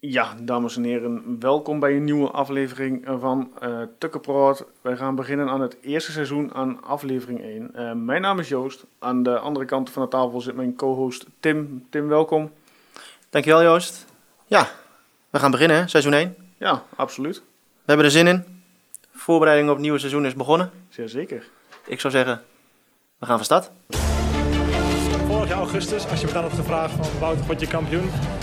Ja, dames en heren, welkom bij een nieuwe aflevering van uh, Tukkenproot. Wij gaan beginnen aan het eerste seizoen aan aflevering 1. Uh, mijn naam is Joost. Aan de andere kant van de tafel zit mijn co-host Tim. Tim, welkom. Dankjewel Joost. Ja, we gaan beginnen, seizoen 1. Ja, absoluut. We hebben er zin in. Voorbereiding op het nieuwe seizoen is begonnen. Zeer zeker. Ik zou zeggen, we gaan van start. Vorig jaar augustus, als je me dan op de vraag van Wouter, word je kampioen?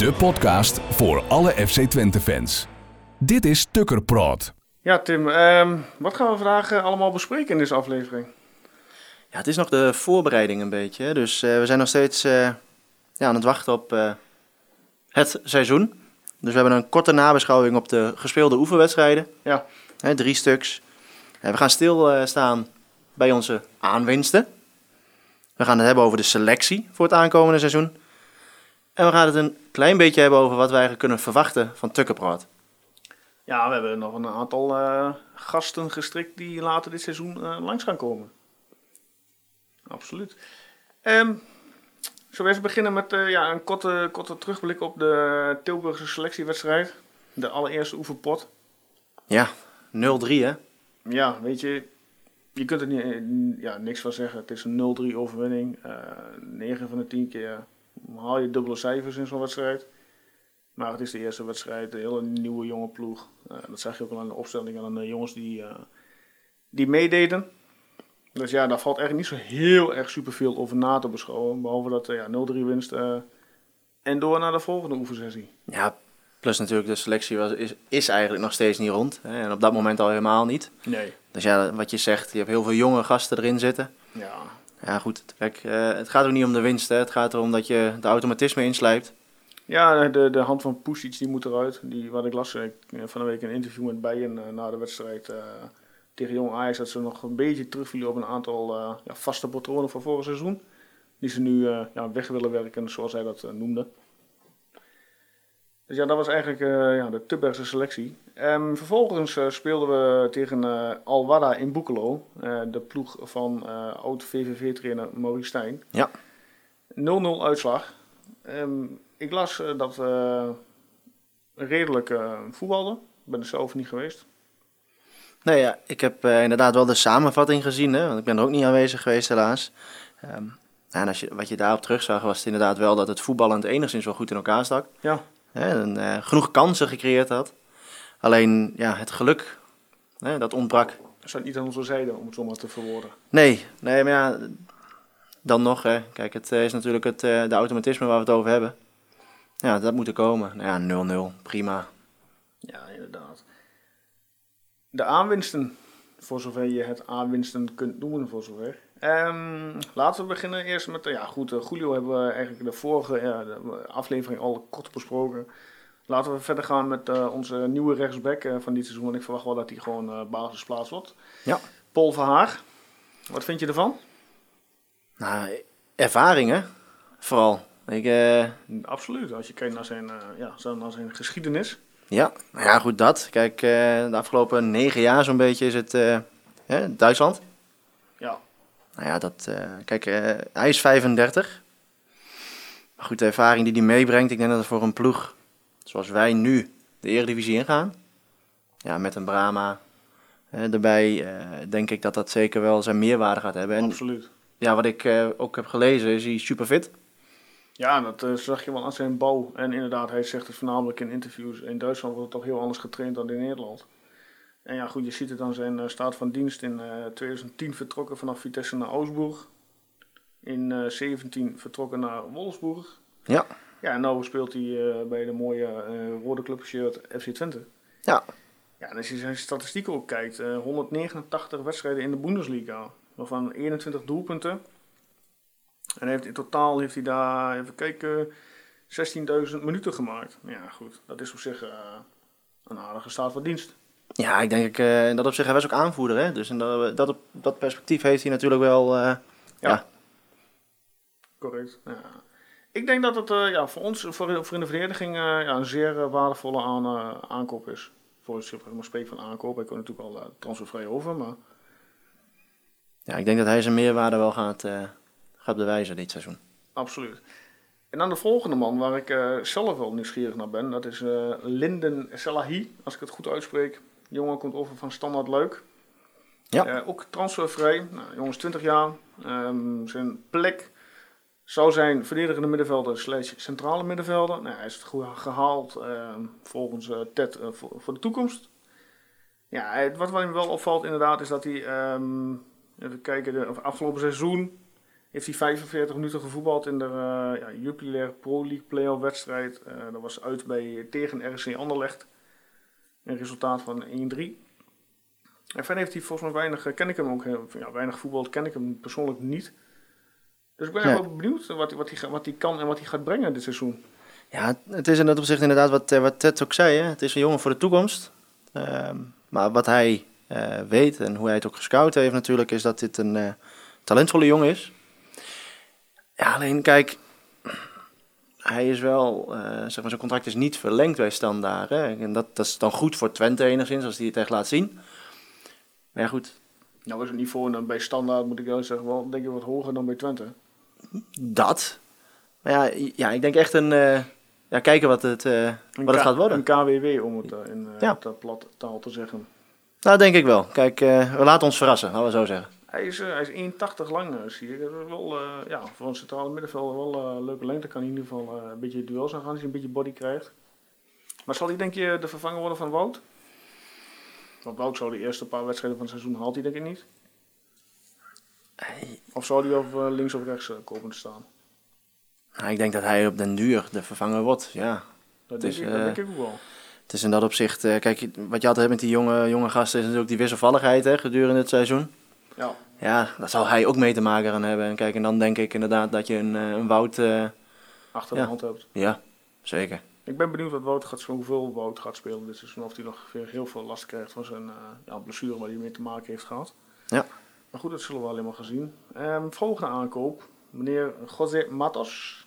De podcast voor alle FC Twente fans. Dit is Tukker Praat. Ja Tim, um, wat gaan we vandaag uh, allemaal bespreken in deze aflevering? Ja, het is nog de voorbereiding een beetje. Dus uh, we zijn nog steeds uh, ja, aan het wachten op het seizoen. Dus we hebben een korte nabeschouwing op de gespeelde oefenwedstrijden. Ja. Hè, drie stuks. we gaan stilstaan bij onze aanwinsten. We gaan het hebben over de selectie voor het aankomende seizoen. En we gaan het een klein beetje hebben over wat wij eigenlijk kunnen verwachten van Tukkenpraat. Ja, we hebben nog een aantal uh, gasten gestrikt die later dit seizoen uh, langs gaan komen. Absoluut. Um, zullen we beginnen met uh, ja, een korte, korte terugblik op de Tilburgse selectiewedstrijd. De allereerste oefenpot. Ja, 0-3 hè? Ja, weet je, je kunt er niet, ja, niks van zeggen. Het is een 0-3 overwinning. 9 van de 10 keer haal je dubbele cijfers in zo'n wedstrijd. Maar het is de eerste wedstrijd, een hele nieuwe jonge ploeg. Uh, dat zag je ook al aan de opstelling en aan de jongens die, uh, die meededen. Dus ja, daar valt eigenlijk niet zo heel erg superveel over na te beschouwen. Behalve dat uh, ja, 0-3 winst en door naar de volgende oefensessie. Ja, plus natuurlijk de selectie was, is, is eigenlijk nog steeds niet rond. Hè, en op dat moment al helemaal niet. Nee. Dus ja, wat je zegt, je hebt heel veel jonge gasten erin zitten. Ja, ja, goed. Uh, het gaat ook niet om de winst. Hè. Het gaat erom dat je de automatisme inslijpt. Ja, de, de hand van Pusic die moet eruit. Die, wat ik las ik, van de week een interview met Bijen uh, na de wedstrijd tegen Jong Ajax. Dat ze nog een beetje terugvielen op een aantal ja, vaste patronen van vorig seizoen. Die ze nu ja, weg willen werken, zoals hij dat noemde. Dus ja, dat was eigenlijk uh, ja, de Tubbergse selectie. Um, vervolgens uh, speelden we tegen uh, Alwada in Boekelo. de ploeg van oud-VVV-trainer Maurice Stijn. Ja. 0-0 uitslag. Um, ik las dat redelijk voetbalde. Ik ben er zelf niet geweest. Nee, ja, ik heb inderdaad wel de samenvatting gezien. Hè, want ik ben er ook niet aanwezig geweest helaas. Um, en als je, wat je daarop terugzag was het inderdaad wel dat het voetballend enigszins wel goed in elkaar stak. Ja. Hè, en, uh, genoeg kansen gecreëerd had. Alleen ja, het geluk, hè, dat ontbrak. Dat staat niet aan onze zijde, om het zo maar te verwoorden. Nee, nee maar ja, dan nog. Hè. Kijk, het is natuurlijk het uh, de automatisme waar we het over hebben. Ja, dat moet er komen. Nou ja, 0-0, prima. Ja, inderdaad. De aanwinsten, voor zover je het aanwinsten kunt noemen, voor zover. Um, laten we beginnen eerst met, ja goed, uh, Julio hebben we eigenlijk de vorige ja, de aflevering al kort besproken. Laten we verder gaan met uh, onze nieuwe rechtsback uh, van dit seizoen. Want ik verwacht wel dat hij gewoon basisplaats wordt. Ja. Paul Verhaag. Wat vind je ervan? Nou, ervaringen vooral. Ik, Absoluut, als je kijkt naar zijn, ja, naar zijn geschiedenis. Ja, nou ja, goed dat. Kijk, de afgelopen negen jaar zo'n beetje is het Duitsland. Ja. Nou ja, dat, uh, kijk, uh, hij is 35. Maar goed, de ervaring die hij meebrengt, ik denk dat het voor een ploeg zoals wij nu de Eredivisie ingaan, ja, met een Brahma uh, erbij, denk ik dat dat zeker wel zijn meerwaarde gaat hebben. En, Absoluut. Ja, wat ik ook heb gelezen, is hij super fit. Ja, dat zag je wel aan zijn bouw. En inderdaad, hij zegt het voornamelijk in interviews. In Duitsland wordt het toch heel anders getraind dan in Nederland. En ja, goed, je ziet het aan zijn uh, staat van dienst. In uh, 2010 vertrokken vanaf Vitesse naar Augsburg. In 2017 uh, vertrokken naar Wolfsburg. Ja. Ja, en nu speelt hij uh, bij de mooie rode clubshirt FC Twente. Ja. Ja, en als je zijn statistieken ook kijkt. 189 wedstrijden in de Bundesliga. Waarvan 21 doelpunten. En heeft, in totaal heeft hij daar, even kijken, 16.000 minuten gemaakt. Ja, goed. Dat is op zich eh, een aardige staat van dienst. Ja, ik denk eh, in dat opzicht, hij was ook aanvoerder. Hè? Dus in dat, dat, dat perspectief heeft hij natuurlijk wel... eh, ja. Correct. Ja. Ik denk dat het eh, ja, voor ons, voor, voor in de verdediging, eh, ja, een zeer eh, waardevolle aan, eh, aankoop is. Voor je maar spreekt van aankoop, ik kon natuurlijk al eh, transfervrij over, maar ja, ik denk dat hij zijn meerwaarde wel gaat, eh, gaat bewijzen dit seizoen. absoluut. En dan de volgende man waar ik eh, zelf wel nieuwsgierig naar ben, dat is eh, Linden Selahi, als ik het goed uitspreek. Jongen komt over van Standaard Leuk. Ja. Eh, ook transfervrij. Nou, jongens 20 jaar. Ehm, zijn plek zou zijn verdedigende middenvelder slash centrale middenvelder. Nou, hij is het goed gehaald ehm, volgens eh, Ted eh, voor, voor de toekomst. Ja, het- wat mij wel opvalt inderdaad is dat hij, ehm, even kijken, de, of afgelopen seizoen heeft hij 45 minuten gevoetbald in de ja, Jupiler Pro League playoff wedstrijd. Dat was uit bij tegen RC Anderlecht. Een resultaat van 1-3. En verder heeft hij volgens mij weinig, eh, ken ik hem ook, ja, weinig voetbal ken ik hem persoonlijk niet. Dus ik ben Nee. wel benieuwd wat, wat, hij, wat hij kan en wat hij gaat brengen dit seizoen. Ja, het is in dat opzicht inderdaad wat, eh, wat Ted ook zei. Hè? Het is een jongen voor de toekomst. Ehm, maar wat hij eh, weet en hoe hij het ook gescout heeft natuurlijk, is dat dit een talentvolle jongen is. Ja, alleen kijk, hij is wel, eh, zeg maar, zijn contract is niet verlengd bij Standaard. Hè? En dat, dat is dan goed voor Twente enigszins, als hij het echt laat zien. Maar ja, goed, Nou is het niveau dan bij standaard, moet ik wel zeggen, wel denk ik wat hoger dan bij Twente. dat. Maar ja, ja ik denk echt een, eh, ja, kijken wat het, eh, wat het gaat worden. Een KWW, om het in Ja. plat taal te zeggen. Nou, denk ik wel. Kijk, we laten ons verrassen, laten we zo zeggen. Hij is, eh, hij is 1,80 lang, eh, zie ik. Dat is wel, eh, ja, voor een centrale middenvelder wel een leuke lengte. Kan hij in ieder geval een beetje duels aan gaan als hij een beetje body krijgt. Maar zal hij denk je de vervanger worden van Wout? Want Wout zou de eerste paar wedstrijden van het seizoen haalt hij denk ik niet. Of zou hij op eh, links of rechts komen te staan? Nou, ik denk dat hij op den duur de vervanger wordt, ja. Dat, denk, is, ik, dat denk ik ook wel. Het is in dat opzicht, kijk, wat je altijd hebt met die jonge, jonge gasten is natuurlijk die wisselvalligheid hè, gedurende het seizoen. Ja. Ja, daar zal hij ook mee te maken gaan hebben. En kijk, en dan denk ik inderdaad dat je een, eh, een Wout, eh, Achter de Ja. hand hebt. ja, zeker. Ik ben benieuwd wat Wout gaat, hoeveel Wout gaat spelen dit seizoen. Of hij nog weer heel veel last krijgt van zijn eh, ja, blessure waar hij mee te maken heeft gehad. Ja. Maar goed, dat zullen we alleen maar gaan zien. Ehm, volgende aankoop. Meneer José Matos.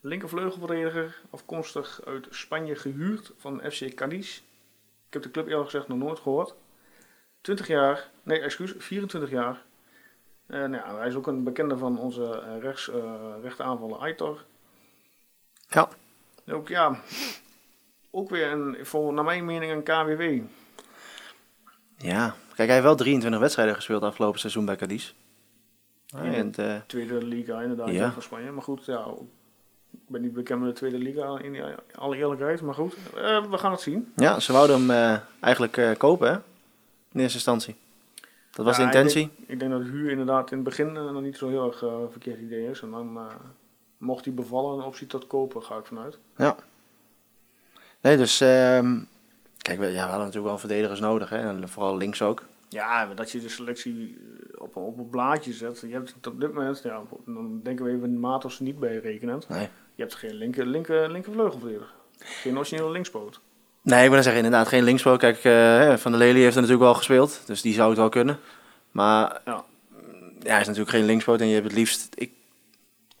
Linkervleugelverdediger. Afkomstig uit Spanje gehuurd van FC Cadiz. Ik heb de club eerlijk gezegd nog nooit gehoord. 20 jaar. Nee, excuus. 24 jaar. En nou ja, hij is ook een bekende van onze eh, rechts, eh rechteraanvaller Aitor. Ja. Ook ja, ook weer een, voor, naar mijn mening een KWW. Ja, kijk, hij heeft wel 23 wedstrijden gespeeld afgelopen seizoen bij Cadiz. En, eh, Tweede liga inderdaad Ja. van Spanje. Maar goed, ja, ik ben niet bekend met de tweede liga in alle eerlijkheid. Maar goed, eh, we gaan het zien. ja, ze wouden hem eh, eigenlijk eh, kopen, hè? In eerste instantie. Dat was Ja, de intentie. Ik denk, ik denk dat huur inderdaad in het begin eh, nog niet zo heel erg eh, verkeerd idee is. En dan eh, mocht hij bevallen, een optie tot kopen, ga ik vanuit. Nee, dus... ehm, kijk, we, ja, we hadden natuurlijk wel verdedigers nodig, hè? En vooral links ook. Ja, dat je de selectie op, op een blaadje zet. Je hebt het op dit moment, ja, dan denken we even Matos niet bij rekenend. Nee. Je hebt geen linker, linker, linkervleugelverdediger. Geen originele linkspoot. Nee, ik wil zeggen, inderdaad geen linkspoot. Kijk, eh, Van der Lely heeft er natuurlijk wel gespeeld, dus die zou het wel kunnen. Maar Ja. ja, hij is natuurlijk geen linkspoot en je hebt het liefst... Ik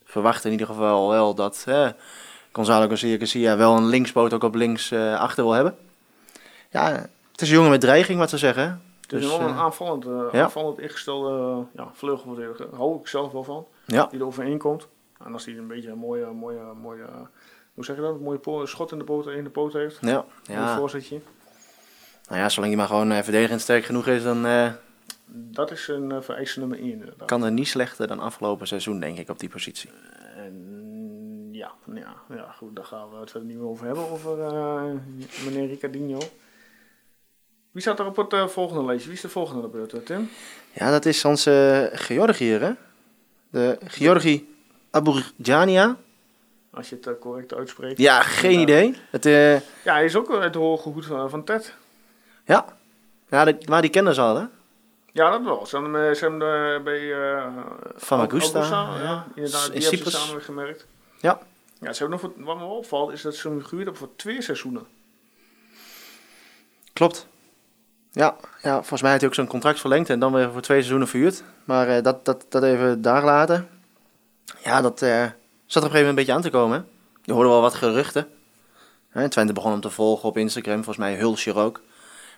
verwacht in ieder geval wel dat eh, Gonzalo Garcia Garcia wel een linkspoot ook op links eh, achter wil hebben. Ja, het is een jongen met dreiging, wat ze zeggen. Het is Dus, wel een eh, aanvallend, ja. aanvallend ingestelde eh, ja, vleugelverdediger. Daar hou ik zelf wel van. Ja. Die er overheen komt. En als hij een beetje een mooie, mooie, mooie hoe zeg je dat? Een mooie schot in de poot, in de poot heeft. Ja, Een ja. voorzetje. Nou ja, zolang hij maar gewoon eh, verdedigend sterk genoeg is, dan eh, Dat is een uh, vereiste nummer 1 inderdaad. kan er niet slechter dan afgelopen seizoen, denk ik, op die positie. En ja, ja, ja, goed, daar gaan we het verder niet meer over hebben, over eh, meneer Ricardinho. Wie staat er op het eh, volgende lijstje? Wie is de volgende op beurt, eh, Tim? Ja, dat is onze Georgiër, hè? De Georgi Aburjania. Als je het eh, correct uitspreekt. Ja, geen Ja. idee. Het, eh, Ja, hij is ook uit de hoge goed van, van Ted. ja, ja de- maar die kennen ze al, hè? Ja, dat wel. Ze hebben, eh, ze hebben eh, bij eh Famagusta, Augusta, ja. ja, inderdaad. In Die hebben ze Cyprus. samen gemerkt. Ja. Ja, ze hebben nog voor, wat me opvalt is dat ze hem gehuurd hebben voor twee seizoenen. Klopt. Ja, ja, volgens mij had hij ook zo'n contract verlengd en dan weer voor twee seizoenen verhuurd. Maar eh, dat, dat, dat even daar laten. Ja, dat eh, zat er op een gegeven moment een beetje aan te komen. hè. Je hoorde wel wat geruchten. Hè, Twente begon hem te volgen op Instagram, volgens mij Hulsje ook.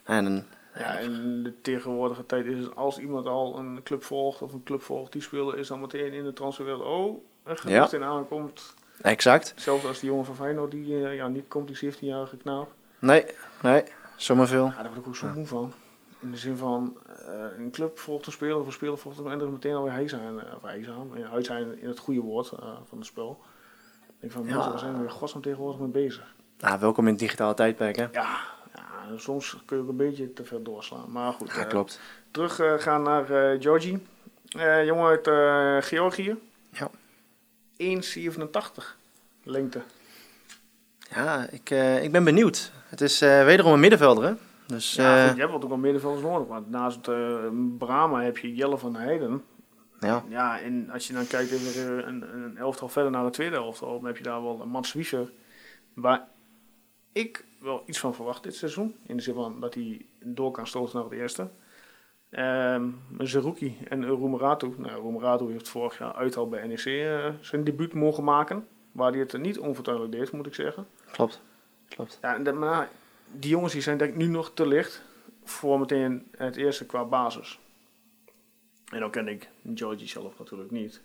En Ja, in de tegenwoordige tijd is het als iemand al een club volgt of een club volgt die speler is dan meteen in de transferwereld. Oh, een gerucht in aankomt. exact. Zelfs als die jongen van Feyenoord die eh, ja, niet komt, die 17-jarige knaap. Nee, nee, zomaar veel. Ja, daar word ik ook zo moe van. In de zin van, eh, een club volgt een speler of een speler volgt hem en er is meteen alweer hij zijn, eh, of hij zijn, hij zijn in het goede woord eh, van het spel. Ik denk van, Ja. mensen, waar zijn we weer godsnaam tegenwoordig mee bezig? Nou, welkom in het digitale tijdperk, hè? Ja, ja, soms kun je ook een beetje te ver doorslaan. Maar goed, Ja, klopt. terug gaan naar Georgie. Jongen uit Georgië. Ja. 1,87 lengte. Ja, ik, ik ben benieuwd. Het is wederom een middenvelder, hè? Dus, Ja, goed, je hebt wel ook wel middenvelders nodig. Want naast eh Brama heb je Jelle van Heijden. ja. Ja, en als je dan kijkt even eh, een, een elftal verder naar de tweede elftal, dan heb je daar wel een Mats Wieser. Waar ik wel iets van verwacht dit seizoen. In de zin van dat hij door kan stoten naar het eerste. Ehm Zerouki en Roemeratu. Nou, Roemeratu heeft vorig jaar uit al bij NEC eh, zijn debuut mogen maken. Waar hij het niet onvertuidelijk deed, moet ik zeggen. Klopt. Klopt. Ja, en de- maar die jongens die zijn denk ik nu nog te licht voor meteen het eerste qua basis. En dan ken ik Georgie zelf natuurlijk niet.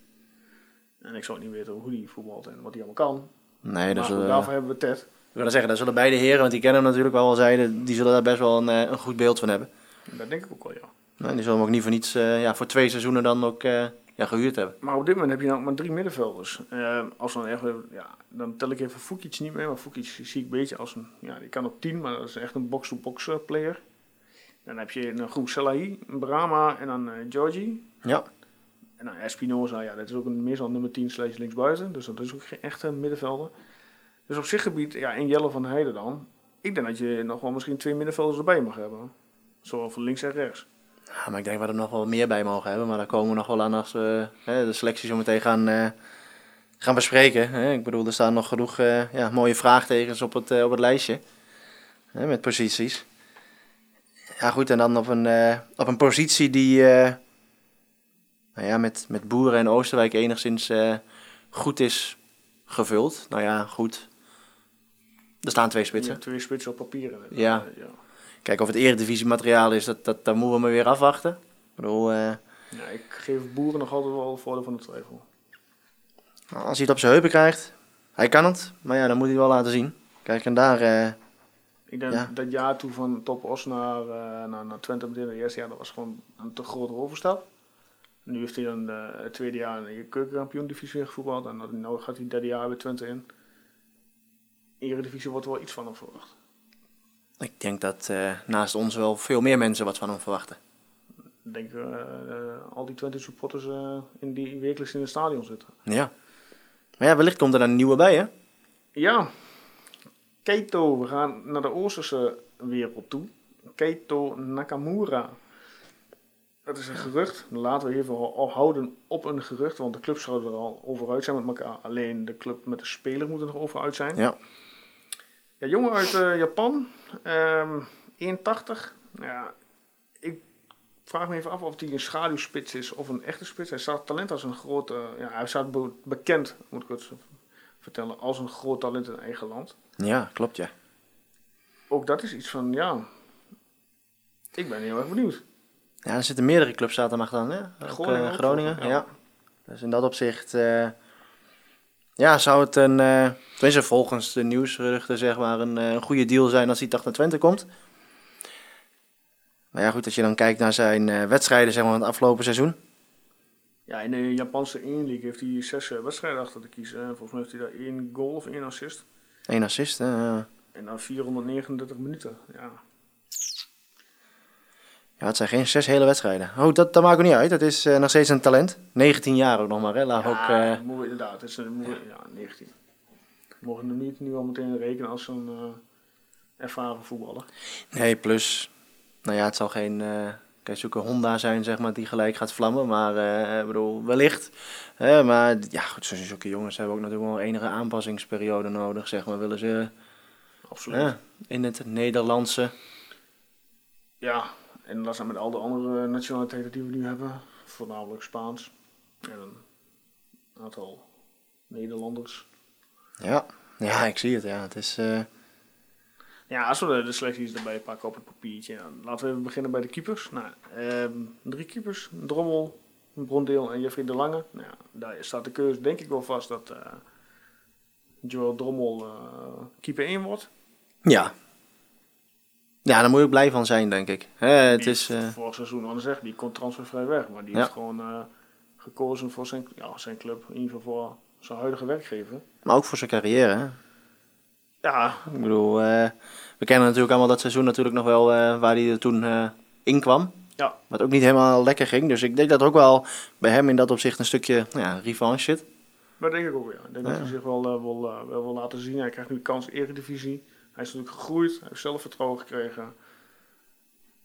En ik zou ook niet weten hoe die voetbalt en wat hij allemaal kan. Nee, dat goed, zullen, daarvoor hebben we Ted. ik willen zeggen, daar zullen beide heren, want die kennen hem natuurlijk wel al zeiden, die zullen daar best wel een, eh, een goed beeld van hebben. Dat denk ik ook wel, ja. Nou, die zullen hem ook niet voor niets eh, ja, voor twee seizoenen dan ook eh, ja, gehuurd hebben. Maar op dit moment heb je nou maar drie middenvelders. Eh, als dan, echt, ja, dan tel ik even Fukic niet mee, maar Fukic zie ik een beetje als een... Ja, die kan op 10, maar dat is echt een box-to-box eh, player. Dan heb je een groep Selahi, een Brahma en dan eh Georgie. Ja, En dan Espinoza, ja, dat is ook een meestal nummer 10 slash linksbuiten. Dus dat is ook geen echte middenvelder. Dus op zich gebied, ja, en Jelle van Heijden dan. Ik denk dat je nog wel misschien twee middenvelders erbij mag hebben. Zowel van links en rechts. Ja, maar ik denk dat we er nog wel meer bij mogen hebben. Maar daar komen we nog wel aan als we hè, de selectie zo meteen gaan, eh, gaan bespreken. Hè. Ik bedoel, er staan nog genoeg eh, ja, mooie vraagtekens op het, eh, op het lijstje. Hè, met posities. Ja goed, en dan op een, op een positie die nou ja, met, met Boeren en Oosterwijk enigszins goed is gevuld. Nou ja, goed. Er staan twee spitsen. twee spitsen op papier. Ja. ja. Kijk, of het eredivisie materiaal is, dat, dat, dat moeten we maar weer afwachten. Ik bedoel... eh, Ja, ik geef Boeren nog altijd wel voordeel van de twijfel. Nou, Als hij het op zijn heupen krijgt, hij kan het, maar ja, dan moet hij wel laten zien. Kijk, en daar, eh, Ik denk Ja. dat jaar toe van Top Os naar, eh, naar, naar Twente meteen het eerste jaar, dat was gewoon een te grote overstap. Nu heeft hij dan het tweede jaar in de keukenkampioen divisie weer gevoetbald. En nou gaat hij het derde jaar bij Twente in. Eredivisie wordt er wel iets van hem verwacht. Ik denk dat eh, naast ons wel veel meer mensen wat van hem verwachten. Ik denk eh, al die Twente supporters in die wekelijks in het stadion zitten. Ja. Maar ja, wellicht komt er dan een nieuwe bij, hè? Ja, Keito, we gaan naar de Oosterse wereld toe. Keito Nakamura. Dat is een gerucht. Laten we even ho- houden op een gerucht, want de club zouden er al over uit zijn met elkaar. Alleen de club met de speler moet er nog over uit zijn. Ja. Ja, jongen uit eh, Japan, ehm 81. Ja, ik vraag me even af of hij een schaduwspits is of een echte spits. Hij staat talent als een grote, ja, hij staat be- bekend, moet ik het vertellen, als een groot talent in eigen land. Ja, klopt, ja. Ook dat is iets van, ja, ik ben heel erg benieuwd. Ja, er zitten meerdere clubs hem achteraan, hè? Ook, Groningen eh, Groningen, ja. ja. Dus in dat opzicht, eh, ja, zou het een, eh tenminste volgens de nieuwsgeruchten, zeg maar, een, eh, goede deal zijn als hij toch naar Twente komt. Maar ja, goed, als je dan kijkt naar zijn eh, wedstrijden, zeg maar, van het afgelopen seizoen. Ja, in de Japanse 1 League heeft hij zes wedstrijden achter te kiezen. En volgens mij heeft hij daar één goal of één assist. één assist, hè? ja. En dan 439 minuten. Ja, Ja, het zijn geen zes hele wedstrijden. Oh, dat, dat maakt ook niet uit. Dat is eh, nog steeds een talent. 19 jaar ook nog maar, hè? Laat ook, ja eh, moet, inderdaad. Het is, een- moet, ja, 19. We mogen hem niet nu al meteen rekenen als een eh, ervaren voetballer. Nee, plus... Nou ja, het zal geen, kan zoeken Honda zijn, zeg maar, die gelijk gaat vlammen. Maar eh, ik bedoel, wellicht. Hè, maar ja, goed, zulke jongens hebben ook natuurlijk wel enige aanpassingsperiode nodig, zeg maar. Willen ze Absoluut. ja, in het Nederlandse. Ja, en dat zijn met al de andere nationaliteiten die we nu hebben, voornamelijk Spaans en een aantal Nederlanders. Ja, ja ik zie het. Ja, het is. eh, Ja, als we de, de selecties erbij pakken op het papiertje, dan laten we even beginnen bij de keepers. Nou, ehm, drie keepers, Drommel, Brondeel en Jeffrey de Lange. Nou, ja, daar staat de keuze denk ik wel vast dat eh Joel Drommel eh, keeper 1 wordt. ja. Ja, daar moet je ook blij van zijn, denk ik. Hè, het is. eh, Vorig seizoen anders zeg, die komt transfervrij weg. Maar die Ja. heeft gewoon eh, gekozen voor zijn, ja, zijn club, in ieder geval voor zijn huidige werkgever. maar ook voor zijn carrière. Hè? Ja, Ik bedoel, eh, we kennen natuurlijk allemaal dat seizoen natuurlijk nog wel waar hij er toen in kwam. Ja. Wat ook niet helemaal lekker ging. Dus ik denk dat er ook wel bij hem in dat opzicht een stukje ja, revanche zit. dat denk ik ook weer. Ik denk dat Ja. hij zich wel, wel, wel wil laten zien. Hij krijgt nu kans Eredivisie. Hij is natuurlijk gegroeid, hij heeft zelfvertrouwen gekregen.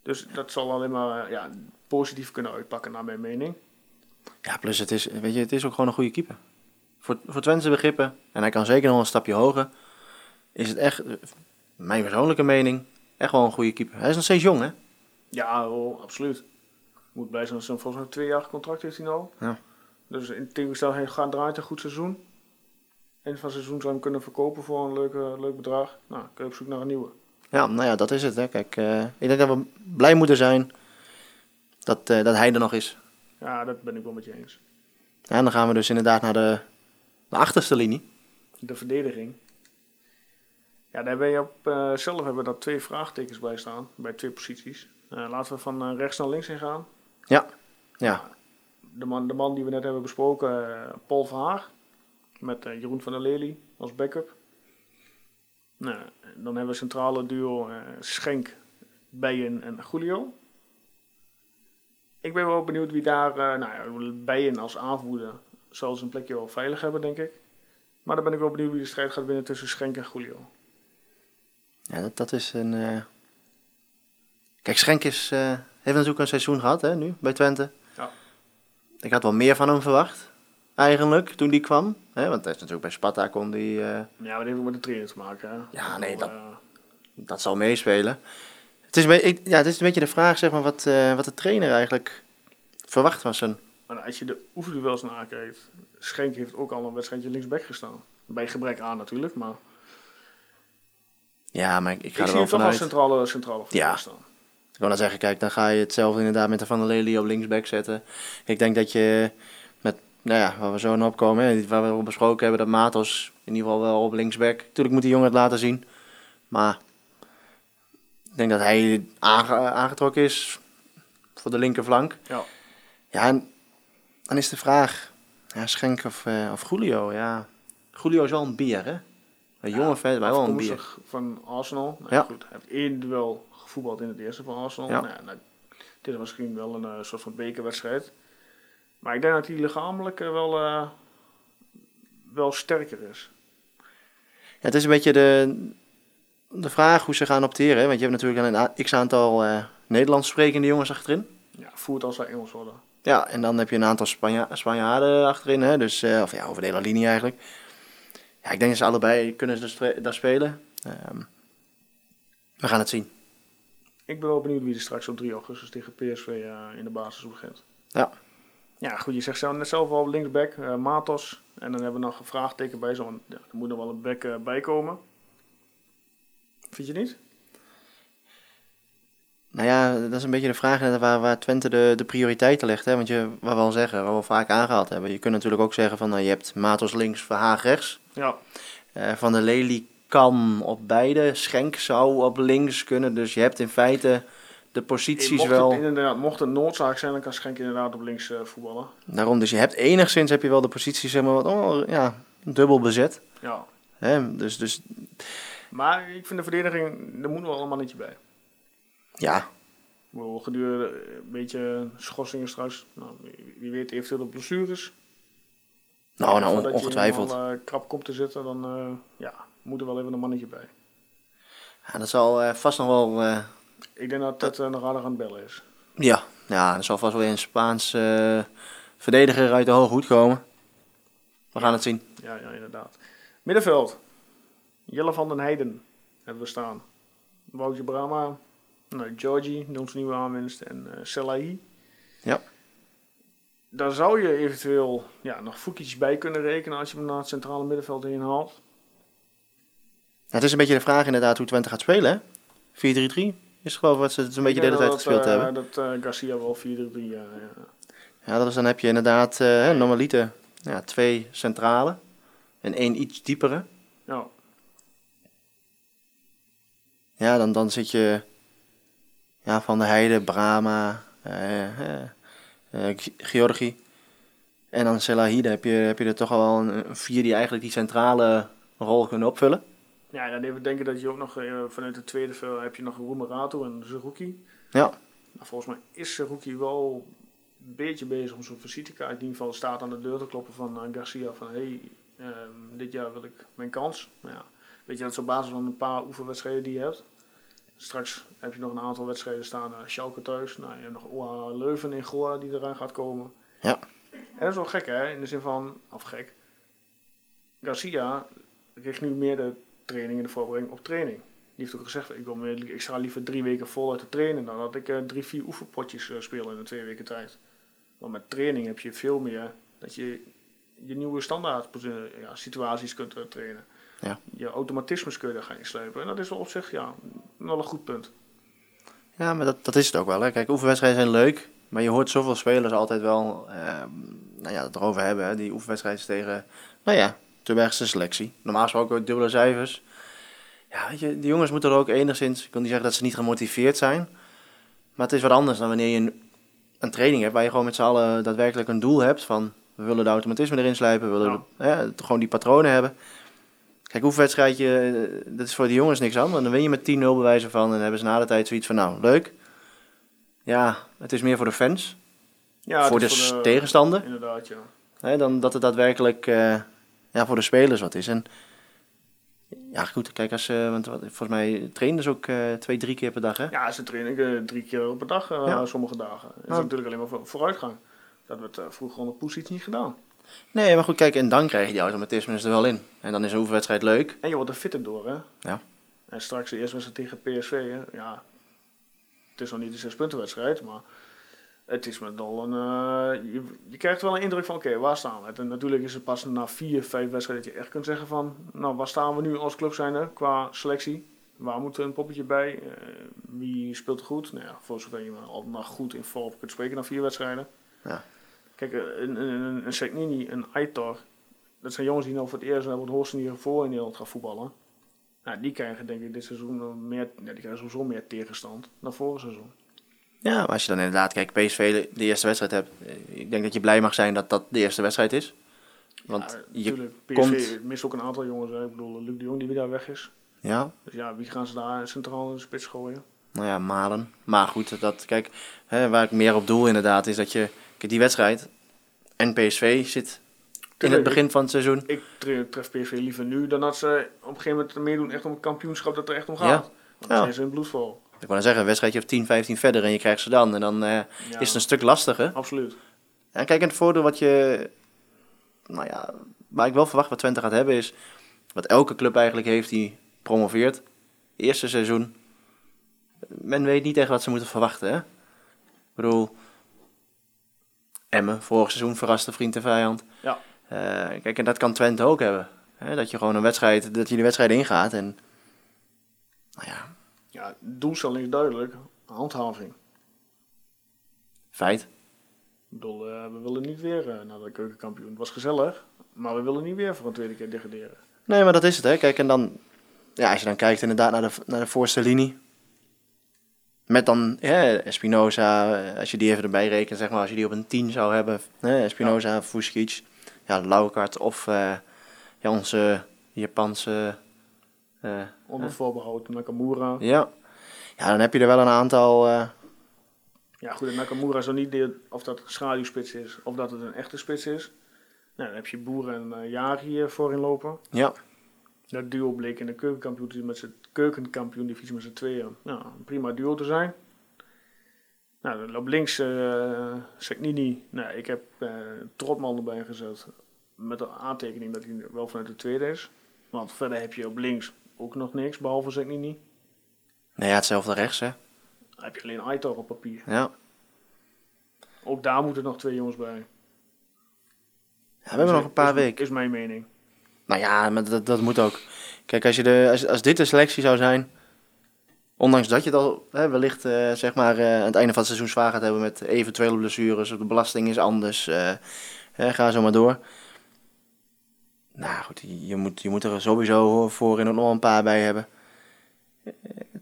Dus dat zal alleen maar eh, ja, positief kunnen uitpakken, naar mijn mening. Ja, plus het is, weet je, het is ook gewoon een goede keeper. Voor, voor Twentse begrippen, en hij kan zeker nog een stapje hoger, is het echt, eh, mijn persoonlijke mening, echt wel een goede keeper. Hij is nog steeds jong, hè? Ja, oh, absoluut. Moet blij zijn volgens mij twee jaar contract heeft hij nou. Ja. Dus in tegenstelling, hij gaat draait een goed seizoen. Eind van het seizoen zou hem kunnen verkopen voor een leuke, leuk bedrag. Nou, kun je op zoek naar een nieuwe. Ja, nou ja, dat is het. Hè. Kijk, eh, ik denk dat we blij moeten zijn dat, eh, dat hij er nog is. Ja, dat ben ik wel met je eens. Ja, en dan gaan we dus inderdaad naar de, de achterste linie. De verdediging. Ja, daar ben je op eh, zelf hebben we daar twee vraagtekens bij staan, bij twee posities. Laten we van rechts naar links heen gaan. Ja, ja, De man, de man die we net hebben besproken, Paul Verhaag, met eh, Jeroen van der Lely als backup. Nou, dan hebben we centrale duo eh, Schenk, Bijen en Julio. Ik ben wel benieuwd wie daar, eh nou ja, Bijen als aanvoerder zal zijn plekje wel veilig hebben, denk ik. Maar dan ben ik wel benieuwd wie de strijd gaat winnen tussen Schenk en Julio. ja dat, dat is een... Kijk, Schenk is, heeft natuurlijk een seizoen gehad, hè, nu, bij Twente. Ja. Ik had wel meer van hem verwacht, eigenlijk, toen die kwam. Hè, want hij is natuurlijk bij Sparta, kon die... eh, Ja, maar dat heeft ook met de trainer te maken. Hè? Ja, nee, dat- Eh, dat zal meespelen. Het is, ik, ja, het is een beetje de vraag, zeg maar, wat, eh, wat de trainer eigenlijk verwacht van zijn... Maar als je de oefenduels nakijkt, Schenk heeft ook al een wedstrijdje linksback gestaan. Bij gebrek aan natuurlijk, maar Ja, maar ik, ik ik, ga er wel hem toch vanuit... centrale, centrale Ja. staan. Ik wil dan zeggen, kijk, dan ga je hetzelfde inderdaad met de Van der Lely op linksback zetten. Ik denk dat je nou ja, waar we zo naar opkomen, hè, waar we al besproken hebben, dat Matos in ieder geval wel op linksback. Tuurlijk moet die jongen het laten zien, maar ik denk dat hij aange- aangetrokken is voor de linkerflank. Ja. Ja, en dan is de vraag, ja, Schenk of, eh, of Julio, ja. Julio is wel een bier, hè? Een jonge vet, maar wel een bier. Van Arsenal. Nou, Ja. goed, hij heeft één duel gevoetbald in het eerste van Arsenal. Ja. Nou, nou, dit is misschien wel een eh, soort van bekerwedstrijd. Maar ik denk dat hij lichamelijk wel, eh, wel sterker is. Ja, het is een beetje de, de vraag hoe ze gaan opteren. Hè? Want je hebt natuurlijk een x-aantal eh Nederlands sprekende jongens achterin. Ja, voert als zij Engels worden. Ja, en dan heb je een aantal Spanja Spanjaarden achterin. Hè? Dus, eh, of ja, over de hele linie eigenlijk. Ja, ik denk dat ze allebei kunnen daar spelen. Ehm, we gaan het zien. Ik ben wel benieuwd wie er straks op 3 augustus tegen PSV in de basis begint. Ja. Ja, goed, je zegt zelf, net zelf al linksback, eh, Matos. En dan hebben we nog een vraagteken bij, zo, want ja, er moet nog wel een back eh, bij komen. Vind je niet? Nou ja, dat is een beetje de vraag waar, waar Twente de, de prioriteiten legt. Hè? Want je, wat we al zeggen, wat we vaak aangehaald hebben. Je kunt natuurlijk ook zeggen van nou, je hebt Matos links, Verhaag rechts. Ja, Eh, van der Lely kan op beide. Schenk zou op links kunnen. Dus je hebt in feite de posities mocht wel. Het, inderdaad, mocht het noodzaak zijn, dan kan Schenk inderdaad op links eh, voetballen. Daarom, dus je hebt enigszins heb je wel de posities zeg maar, wat oh, ja, dubbel bezet. Ja. Hè? Dus, dus Maar ik vind de verdediging, daar moet nog wel een mannetje bij. ja, bedoel, Gedurende een beetje schorsingen straks. Nou, wie, weet eventueel de blessures. nou, nou on- ongetwijfeld. helemaal, eh, krap komt te zitten, dan eh, ja, moet er wel even een mannetje bij. Ja, dat zal eh, vast nog wel. Eh, Ik denk dat Ted uh, nog aardig aan het bellen is. Ja, ja er zal vast wel een Spaans eh, verdediger uit de hoge hoed komen. We gaan het zien. Ja, ja, inderdaad. Middenveld. Jelle van den Heijden hebben we staan. Woutje Brama. Nou, Georgie, onze nieuwe aanwinst. En eh Selahi. Ja. Daar zou je eventueel ja, nog Fukic bij kunnen rekenen als je hem naar het centrale middenveld heen haalt. Het is een beetje de vraag inderdaad hoe Twente gaat spelen, hè? 4-3-3 is geloof ik wat ze zo'n beetje de hele tijd gespeeld dat, eh, hebben. Dat eh, Garcia wel 4-3-3, ja, ja. Ja, dat is, dan heb je inderdaad hè, normaliter ja, twee centrale en één iets diepere. ja. Ja, dan, dan zit je ja, Van eh, eh, G- Georgi. En dan Selahi, dan heb je, heb je er toch al wel een, een vier die eigenlijk die centrale rol kunnen opvullen. Ja, dan even denken dat je ook nog eh, vanuit de tweede veld heb je nog Roemerato en Zerouki. Ja, Maar volgens mij is Zerouki wel een beetje bezig om zo'n visitekaart in ieder geval staat aan de deur te kloppen van eh, Garcia van hey, ehm, dit jaar wil ik mijn kans. Maar ja, weet je, dat is op basis van een paar oefenwedstrijden die je hebt. Straks heb je nog een aantal wedstrijden staan, uh, Schalke thuis, nou, je hebt nog OA Leuven in Goa die eraan gaat komen. Ja. En dat is wel gek hè, in de zin van, of gek, Garcia richt nu meer de training en de voorbereiding op training. Die heeft ook gezegd, ik, wil meer, ik ga liever drie weken voluit te trainen dan dat ik eh, drie, vier oefenpotjes eh, speel in een twee weken tijd. Want met training heb je veel meer dat je je nieuwe standaard ja, situaties kunt eh, trainen. Ja. Je automatismes kun je daar gaan inslepen. En dat is wel op zich ja, wel een goed punt. ja maar dat, dat is het ook wel. Hè. Kijk, oefenwedstrijden zijn leuk, maar je hoort zoveel spelers altijd wel eh, nou ja, het erover hebben. Hè. Die oefenwedstrijden tegen, nou ja, de selectie. Normaal gesproken ook dubbele cijfers. Ja, weet je, die jongens moeten er ook enigszins, ik kan niet zeggen dat ze niet gemotiveerd zijn. Maar het is wat anders dan wanneer je een, een training hebt waar je gewoon met z'n allen daadwerkelijk een doel hebt van we willen de automatisme erin slijpen, we willen hè, gewoon die patronen hebben. Kijk, oefenwedstrijdje, eh, dat is voor die jongens niks want dan win je met 10-0 bewijzen van en hebben ze na de tijd zoiets van nou, leuk. Ja, het is meer voor de fans, Ja, voor, de tegenstander, Inderdaad, ja. hè, dan dat het daadwerkelijk eh, ja, voor de spelers wat is. En ja, goed, kijk, als, eh, want wat- volgens mij trainen ze ook eh, twee, drie keer per dag, hè? Ja, ze trainen eh, drie keer op een dag Ja. sommige dagen. Dat is natuurlijk alleen maar voor, vooruitgang. Dat werd vroeger onder Poes iets niet gedaan. Nee, maar goed, kijk, en dan krijg je die automatisme er wel in. En dan is een oefenwedstrijd leuk. En je wordt er fitter door, hè? Ja. En straks de eerste wedstrijd tegen PSV, hè? Ja, het is nog niet een zespuntenwedstrijd, maar het is met al een... eh, je, je krijgt wel een indruk van, oké, waar staan we? En natuurlijk is het pas na vier, vijf wedstrijden dat je echt kunt zeggen van... Nou, waar staan we nu als club zijnde qua selectie? Waar moet een poppetje bij? Eh, wie speelt er goed? Nou ja, voor zover je al nog goed in vorm kunt spreken na vier wedstrijden. Ja. Kijk, eh, een, een, een, Segnini, een Aitor, dat zijn jongens die nou voor het eerst op het hoogste niveau in Nederland gaan voetballen. Nou, die krijgen denk ik dit seizoen meer, ja, die krijgen sowieso meer tegenstand dan vorig seizoen. Ja, maar als je dan inderdaad, kijk, PSV de, eerste wedstrijd hebt. eh, Ik denk dat je blij mag zijn dat dat de eerste wedstrijd is. Want ja, je PSV komt- mist ook een aantal jongens. Hè. Ik bedoel, Luc de Jong die weer daar weg is. Ja, Dus ja, wie gaan ze daar centraal in de spits gooien? nou ja, Malen. Maar goed, dat, kijk, hè, waar ik meer op doel inderdaad is dat je... Kijk, die wedstrijd en PSV zit in het begin van het seizoen. Ik tre- tref PSV liever nu dan dat ze op een gegeven moment meedoen echt om het kampioenschap dat er echt om Ja. gaat. Want dan Ja. zijn ze in bloedvol. Ik dan zeggen, een wedstrijdje of 10, 15 verder en je krijgt ze dan. En dan eh, Ja, is het een stuk lastiger. Absoluut. En kijk, en het voordeel wat je... Nou ja, waar ik wel verwacht wat Twente gaat hebben is... Wat elke club eigenlijk heeft die promoveert. Eerste seizoen. Men weet niet echt wat ze moeten verwachten, hè? Ik bedoel... Emmen, vorig seizoen verraste vriend en vijand. Ja. Eh, kijk, en dat kan Twente ook hebben. Hè? Dat je gewoon een wedstrijd... Dat je de wedstrijd ingaat en... Nou ja, Ja, doelstelling is duidelijk. Handhaving. feit. Ik bedoel, eh, we willen niet weer eh, naar de keukenkampioen. Het was gezellig, maar we willen niet weer voor een tweede keer degraderen. Nee, maar dat is het, hè. Kijk, en dan... Ja, als je dan kijkt inderdaad naar de, naar de voorste linie. Met dan ja, Espinoza, eh, als je die even erbij rekent, zeg maar, als je die op een 10 zou hebben. Hè, Espinoza, ja. Fuskic, ja, Laukart of ja, onze Japanse... eh, Onder voorbehoud Nakamura. ja. ja, dan heb je er wel een aantal... eh, Ja, goed, Nakamura dan niet de, of dat een schaduwspits is of dat het een echte spits is. Nou, dan heb je Boeren en uh, Jari voorin lopen. ja, Dat duo bleek in de keukenkampioen met z'n keukenkampioen divisie met z'n tweeën. Nou, een prima duo te zijn. Nou, Nou, op links uh, Seknini. Nou, ik heb uh, Trotman erbij gezet. Met de aantekening dat hij wel vanuit de tweede is. Want verder heb je op links ook nog niks, behalve Seknini. Nee, ja, hetzelfde rechts, hè? Dan heb je alleen Aitor op papier. Ja. Ook daar moeten nog twee jongens bij. Ja, we hebben nog een paar weken. Is mijn mening. Nou ja, maar dat, dat moet ook. Kijk, als, je de, als, als dit de selectie zou zijn, ondanks dat je het al hè, wellicht uh, zeg maar, uh, aan het einde van het seizoen zwaar gaat hebben met eventuele blessures, of de belasting is anders, uh, hè, ga zo maar door. Nou goed, je moet, je moet er sowieso voor in nog een paar bij hebben.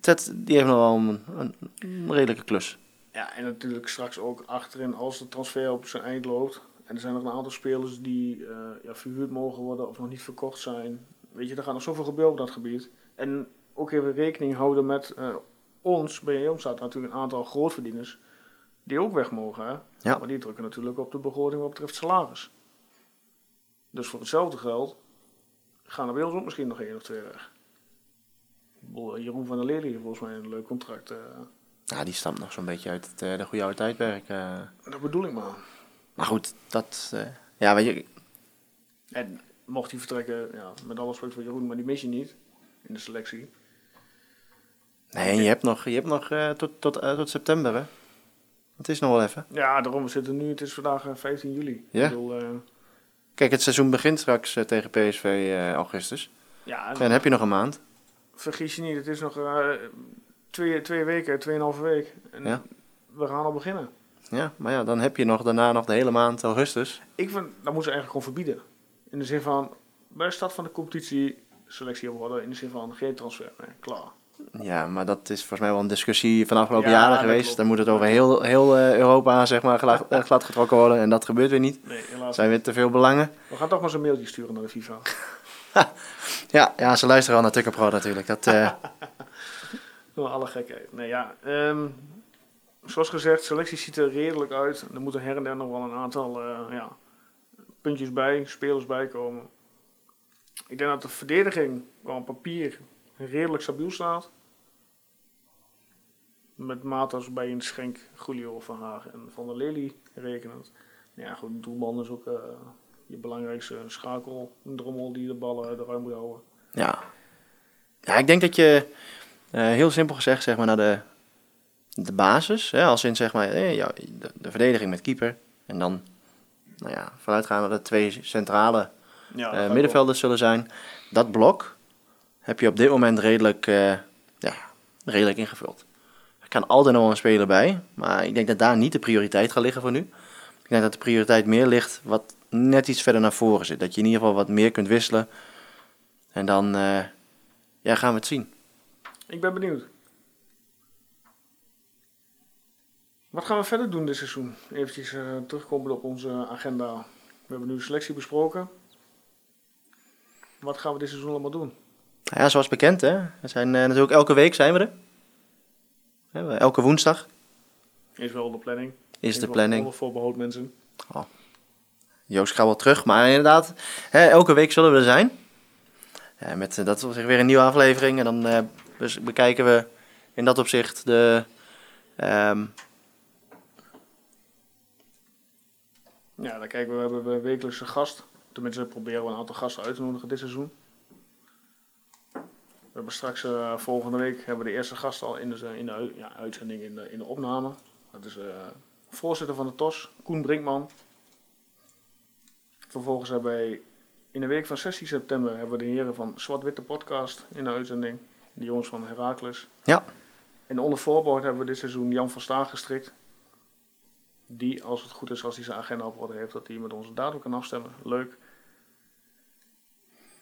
Ted, die heeft nog wel een, een, een redelijke klus. Ja, en natuurlijk straks ook achterin als de transfer op zijn eind loopt. En er zijn nog een aantal spelers die uh, ja, verhuurd mogen worden of nog niet verkocht zijn. Weet je, er gaat nog zoveel gebeuren op dat gebied. En ook even rekening houden met uh, ons, bij ons staat natuurlijk een aantal grootverdieners die ook weg mogen. Hè? Ja. Maar die drukken natuurlijk op de begroting wat betreft salaris. Dus voor hetzelfde geld gaan er bij ons ook misschien nog één of twee weg. Jeroen van der Leer heeft volgens mij een leuk contract. Uh, ja, die stamt nog zo'n beetje uit het, uh, de goede oude tijdperk. Uh. Dat bedoel ik maar. Maar goed, dat... Ja, weet je... En mocht hij vertrekken, ja, met alle respect voor Jeroen, maar die mis je niet in de selectie. Nee, en je hebt nog, je hebt nog tot, tot, tot september, hè? Het is nog wel even. Ja, daarom we zitten nu, het is vandaag 15 juli. Ja. Ik bedoel, Kijk, het seizoen begint straks tegen PSV augustus. Ja, en dan heb je nog een maand. Vergis je niet, het is nog twee, twee weken, tweeënhalve week. En ja. we gaan al beginnen. Ja, maar ja, dan heb je nog daarna nog de hele maand augustus. Ik vind, dat moeten ze eigenlijk gewoon verbieden. In de zin van, bij de start van de competitie selectie worden. In de zin van, geen transfer meer, klaar. Ja, maar dat is volgens mij wel een discussie van de afgelopen Ja, jaren geweest. klopt. Dan moet het over heel, heel uh, Europa zeg maar, glad, uh, glad getrokken worden. En dat gebeurt weer niet. Nee, Er helaas. zijn weer te veel belangen. We gaan toch maar zo'n mailtje sturen naar de FIFA. Ja, ja ze luisteren al naar Tucker Pro natuurlijk. Dat, uh, alle gekheid. Nee, ja. ehm, zoals gezegd, selectie ziet er redelijk uit. Er moeten her en der nog wel een aantal eh, ja, puntjes bij, spelers bij komen. Ik denk dat de verdediging qua papier redelijk stabiel staat. Met Matas bij een Schenk, Julio van Haag en Van der Lely rekenend. Ja, goed, doelman is ook eh, je belangrijkste schakel. Een drommel die de ballen eruit moet houden. ja. ja, ik denk dat je uh, heel simpel gezegd zeg maar, naar de, de basis. Hè, als in zeg maar, eh, de, de, verdediging met keeper. En dan nou ja, vanuitgaan dat er twee centrale Ja, uh, middenvelders zullen zijn. Dat blok heb je op dit moment redelijk, uh, ja, redelijk ingevuld. Er kan altijd nog een speler bij, maar ik denk dat daar niet de prioriteit gaat liggen voor nu. Ik denk dat de prioriteit meer ligt wat net iets verder naar voren zit. Dat je in ieder geval wat meer kunt wisselen. En dan uh, ja, gaan we het zien. Ik ben benieuwd. Wat gaan we verder doen dit seizoen? Eventjes uh, terugkomen op onze agenda. We hebben nu selectie besproken. Wat gaan we dit seizoen allemaal doen? Nou ja, zoals bekend, hè. We zijn uh, natuurlijk elke week zijn we er. Elke woensdag. Is wel de planning. Is de planning. Voor behoud mensen. Oh. Joost gaat wel terug, maar inderdaad, hè, elke week zullen we er zijn. Ja, met uh, dat was weer een nieuwe aflevering. En dan uh, bekijken we in dat opzicht de. Um... Ja, dan kijken we, we hebben een wekelijkse gast. Tenminste, proberen we een aantal gasten uit te nodigen dit seizoen. We hebben straks uh, volgende week hebben we de eerste gast al in de, in de ja, uitzending, in de, in de opname. Dat is uh, voorzitter van de TOS, Koen Brinkman. Vervolgens hebben wij in de week van 16 september hebben we de heren van Zwart-Witte Podcast in de uitzending. De jongens van Heracles. Ja. En onder voorbehoud hebben we dit seizoen Jan van Staag gestrikt. Die, als het goed is, als hij zijn agenda op orde heeft, dat hij met onze datum kan afstemmen. Leuk.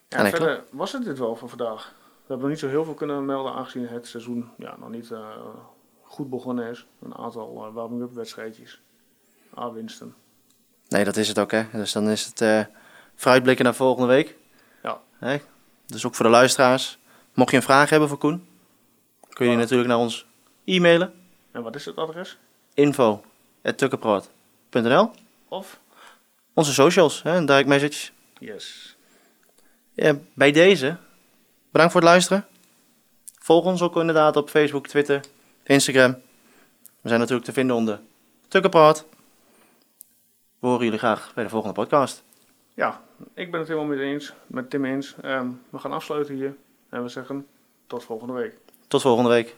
Ja, nee, verder klopt. was het dit wel voor vandaag. We hebben nog niet zo heel veel kunnen melden, aangezien het seizoen ja, nog niet uh, goed begonnen is. Een aantal uh, warming-up wedstrijdjes. A-winsten. Nee, dat is het ook, hè. Dus dan is het uh, vooruitblikken naar volgende week. Ja. Dus ook voor de luisteraars. Mocht je een vraag hebben voor Koen, kun je die natuurlijk naar ons e-mailen. En wat is het adres? Info tukkenproot.nl Of? Onze socials, hè, een direct message. Yes. Ja, bij deze, bedankt voor het luisteren. Volg ons ook inderdaad op Facebook, Twitter, Instagram. We zijn natuurlijk te vinden onder Tukkenpraat. We horen jullie graag bij de volgende podcast. Ja, ik ben het helemaal met, eens, met Tim eens. Ehm, we gaan afsluiten hier. En we zeggen tot volgende week. Tot volgende week.